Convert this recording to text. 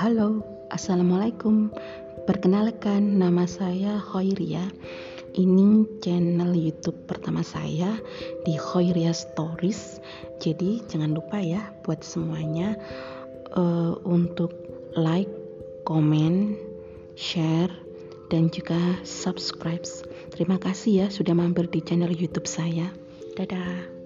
Halo, Assalamualaikum. Perkenalkan, nama saya Khoiria. Ini channel YouTube pertama saya di Khoiria Stories. Jadi jangan lupa ya buat semuanya uh, untuk like, komen, share, dan juga subscribe. Terima kasih ya sudah mampir di channel YouTube saya. Dadah.